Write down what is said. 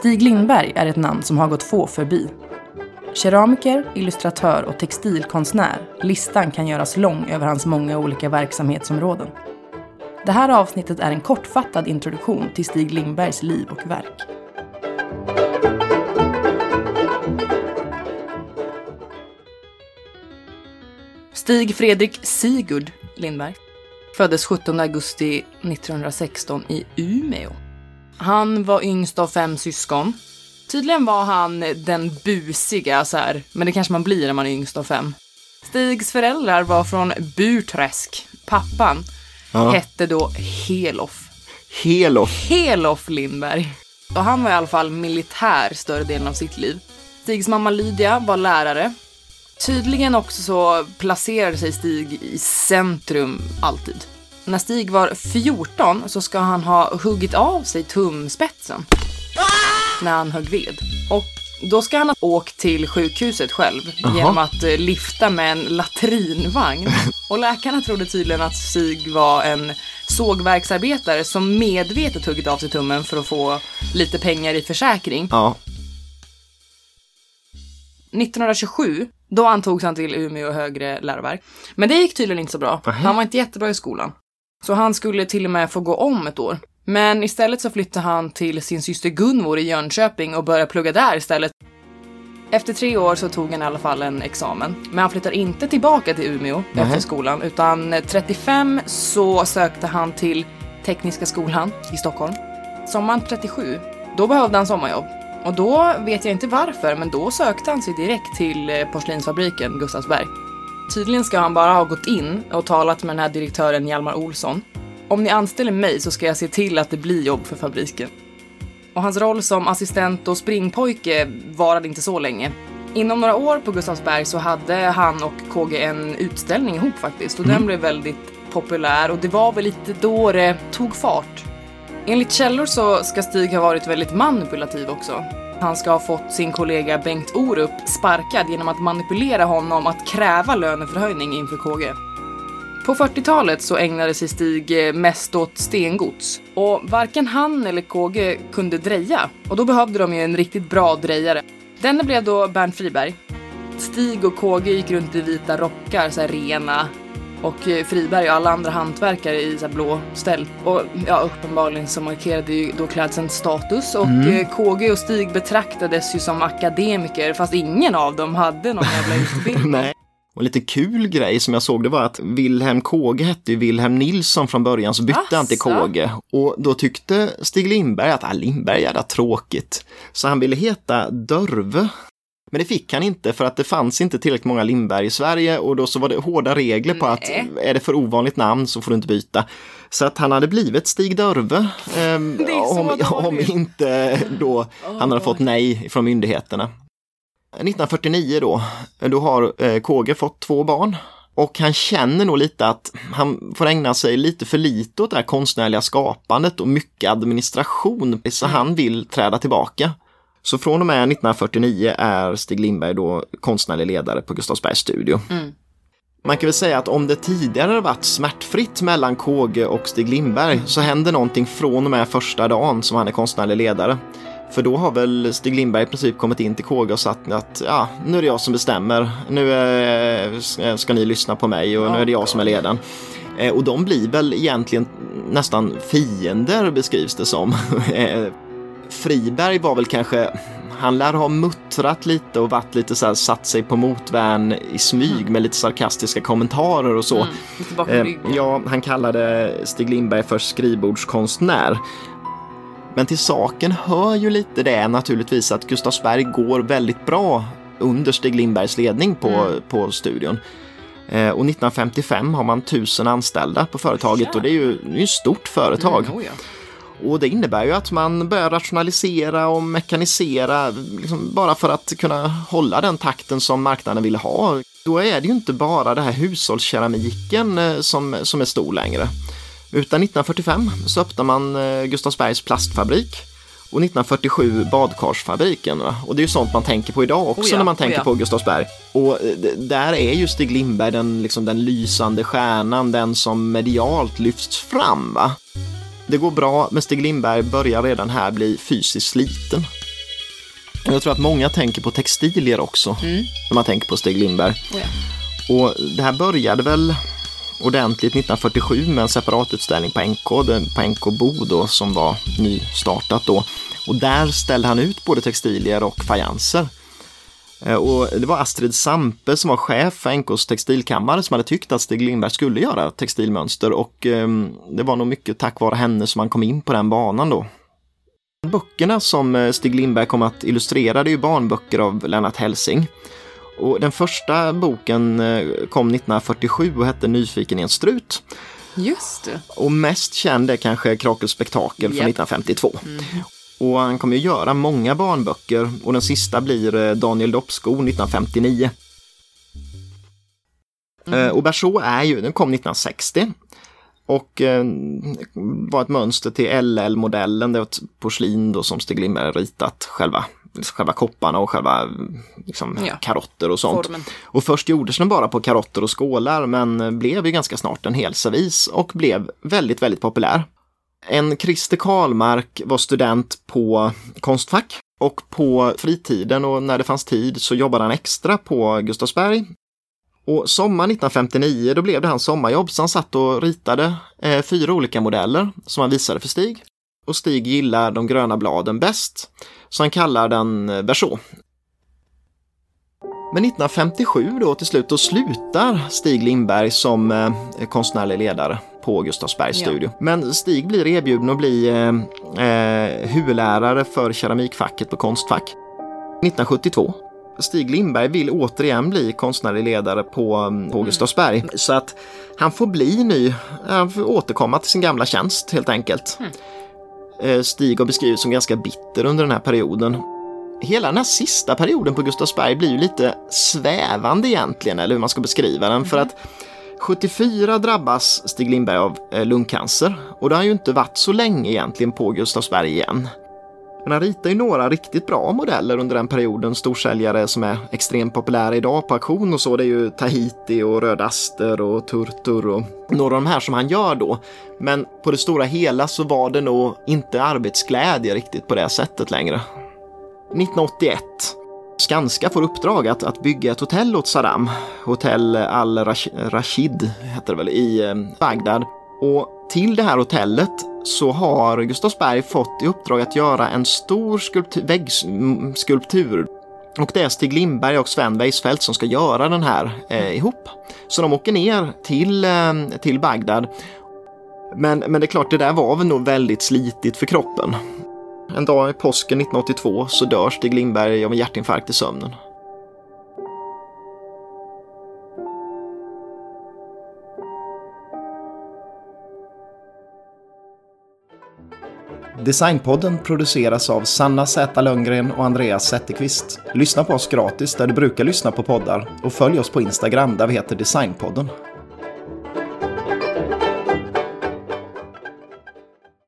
Stig Lindberg är ett namn som har gått få förbi. Keramiker, illustratör och textilkonstnär. Listan kan göras lång över hans många olika verksamhetsområden. Det här avsnittet är en kortfattad introduktion till Stig Lindbergs liv och verk. Stig Fredrik Sigurd Lindberg föddes 17 augusti 1916 i Umeå. Han var yngst av fem syskon. Tydligen var han den busiga, så här, men det kanske man blir när man är yngst av fem. Stigs föräldrar var från Burträsk. Pappan Ja. hette då Helof. Helof. Helof Lindberg. Och han var i alla fall militär större delen av sitt liv. Stigs mamma Lydia var lärare. Tydligen också så placerade sig Stig i centrum alltid. När Stig var 14 så ska han ha huggit av sig tumspetsen. När han högg ved. Och då ska han ha åkt till sjukhuset själv genom att eh, lifta med en latrinvagn. Och läkarna trodde tydligen att Stig var en sågverksarbetare som medvetet huggit av sig tummen för att få lite pengar i försäkring. Ja. 1927, då antogs han till Umeå högre läroverk. Men det gick tydligen inte så bra. Nähä. Han var inte jättebra i skolan. Så han skulle till och med få gå om ett år. Men istället så flyttade han till sin syster Gunvor i Jönköping och började plugga där istället. Efter tre år så tog han i alla fall en examen. Men han flyttar inte tillbaka till Umeå Nähä. efter skolan, utan 35 så sökte han till Tekniska skolan i Stockholm. Sommaren 37, då behövde han sommarjobb. Och då vet jag inte varför, men då sökte han sig direkt till eh, porslinsfabriken Gustavsberg. Tydligen ska han bara ha gått in och talat med den här direktören Hjalmar Olsson. Om ni anställer mig så ska jag se till att det blir jobb för fabriken. Och hans roll som assistent och springpojke varade inte så länge. Inom några år på Gustavsberg så hade han och KG en utställning ihop faktiskt och den blev väldigt populär och det var väl lite då det tog fart. Enligt källor så ska Stig ha varit väldigt manipulativ också. Han ska ha fått sin kollega Bengt Orup sparkad genom att manipulera honom att kräva löneförhöjning inför KG. På 40-talet så ägnade sig Stig eh, mest åt stengods och varken han eller KG kunde dreja och då behövde de ju en riktigt bra drejare. Denne blev då Bernt Friberg. Stig och KG gick runt i vita rockar, så här rena och eh, Friberg och alla andra hantverkare i så här blå ställ. Och ja, uppenbarligen så markerade ju då klädseln status och eh, KG och Stig betraktades ju som akademiker fast ingen av dem hade någon jävla utbildning. Nej. Och lite kul grej som jag såg det var att Wilhelm Kåge hette ju Wilhelm Nilsson från början så bytte han till Asså? Kåge. Och då tyckte Stig Lindberg att ah, Lindberg är tråkigt. Så han ville heta Dörve. Men det fick han inte för att det fanns inte tillräckligt många Lindberg i Sverige och då så var det hårda regler på att är det för ovanligt namn så får du inte byta. Så att han hade blivit Stig Dörve. så om, om inte då han hade fått nej från myndigheterna. 1949 då, då har eh, KG fått två barn. Och han känner nog lite att han får ägna sig lite för lite åt det här konstnärliga skapandet och mycket administration, så han vill träda tillbaka. Så från och med 1949 är Stig Lindberg då konstnärlig ledare på Gustavsbergs studio. Man kan väl säga att om det tidigare har varit smärtfritt mellan KG och Stig Lindberg så händer någonting från och med första dagen som han är konstnärlig ledare. För då har väl Stig Lindberg i princip kommit in till KG och sagt att ja, nu är det jag som bestämmer. Nu eh, ska ni lyssna på mig och nu är det jag som är ledaren. Eh, och de blir väl egentligen nästan fiender beskrivs det som. Friberg var väl kanske, han lär ha muttrat lite och varit lite så här, satt sig på motvärn i smyg med lite sarkastiska kommentarer och så. Mm, Eh, ja, han kallade Stig Lindberg för skrivbordskonstnär. Men till saken hör ju lite det naturligtvis att Gustavsberg går väldigt bra under Stig Lindbergs ledning på, Mm. på studion. Eh, och 1955 har man tusen anställda på företaget och det är ju, det är ett stort företag. Mm, oh ja. Och det innebär ju att man börjar rationalisera och mekanisera liksom bara för att kunna hålla den takten som marknaden vill ha. Då är det ju inte bara det här hushållskeramiken eh, som, som är stor längre. Utan 1945 så öppnar man eh, Gustavsbergs plastfabrik och 1947 badkarsfabriken. Och det är ju sånt man tänker på idag också Oh ja, när man oh tänker ja. på Gustavsberg. Och eh, där är ju Stig Lindberg den, liksom, den lysande stjärnan, den som medialt lyfts fram. Va? Det går bra, men Stig Lindberg börjar redan här bli fysiskt sliten. Jag tror att många tänker på textilier också Mm. när man tänker på Stig Lindberg. Oh ja. Och det här började väl ordentligt 1947 med en separatutställning på NK, på NK Bo då, som var nystartat då. Och där ställde han ut både textilier och fajanser. Eh, Och det var Astrid Sampe som var chef för NKs textilkammare som hade tyckt att Stig Lindberg skulle göra textilmönster och ehm, det var nog mycket tack vare henne som han kom in på den banan då. Böckerna som eh, Stig Lindberg kom att illustrera det är ju barnböcker av Lennart Helsing. Och den första boken eh, kom 1947 och hette Nyfiken i en strut. Just det. Och mest känd är kanske Krakels spektakel från Japp. 1952. Och han kommer ju göra många barnböcker och den sista blir eh, Daniel Doppsko 1959. Eh, Och Berså är ju, den kom 1960. Och eh, var ett mönster till LL-modellen, det var ett porslin då som Stig Lindberg ritat själva, själva kopparna och själva liksom, Ja. karotter och sånt. Formen. Och först gjordes den bara på karotter och skålar men blev ju ganska snart en hel servis och blev väldigt, väldigt populär. En Christer Karlmark var student på Konstfack och på fritiden och när det fanns tid så jobbade han extra på Gustavsberg. Och sommaren 1959 då blev det hans sommarjobb så han satt och ritade eh, fyra olika modeller som han visade för Stig. Och Stig gillar de gröna bladen bäst så han kallar den eh, Berså. Men 1957 då till slut, då slutar Stig Lindberg som eh, konstnärlig ledare på Gustavsbergs Ja. studio. Men Stig blir erbjuden att bli eh, eh, huvudlärare för keramikfacket på Konstfack. 1972. Stig Lindberg vill återigen bli konstnärlig ledare på, mm, på Gustavsberg. Så att han får bli ny, han får återkomma till sin gamla tjänst helt enkelt. Eh, Stig har beskrivits som ganska bitter under den här perioden hela den här sista perioden på Gustavsberg blir ju lite svävande egentligen, eller hur man ska beskriva den. För att 74 drabbas Stig Lindberg av eh, lungcancer och det har ju inte varit så länge egentligen på Gustavsberg igen. Men han ritar ju några riktigt bra modeller under den perioden, storsäljare som är extremt populära idag på auktion och så. Det är ju Tahiti och Röd Aster och Turtur och några av de här som han gör då. Men på det stora hela så var det nog inte arbetsglädje riktigt på det sättet längre. 1981. Skanska får uppdrag att, att bygga ett hotell åt Saddam. Hotell Al-Rashid heter det väl, i eh, Bagdad. Och till det här hotellet så har Gustavsberg fått i uppdrag att göra en stor skulptur, väggskulptur. Och det är Stig Lindberg och Sven Weisfeldt som ska göra den här eh, ihop. Så de åker ner till, eh, till Bagdad. Men, men det är klart, det där var väl nog väldigt slitigt för kroppen. En dag i påsken 1982 så dör Stig Lindberg av en hjärtinfarkt i sömnen. Designpodden produceras av Sanna Z Lundgren och Andreas Zetterqvist. Lyssna på oss gratis där du brukar lyssna på poddar och följ oss på Instagram där vi heter Designpodden.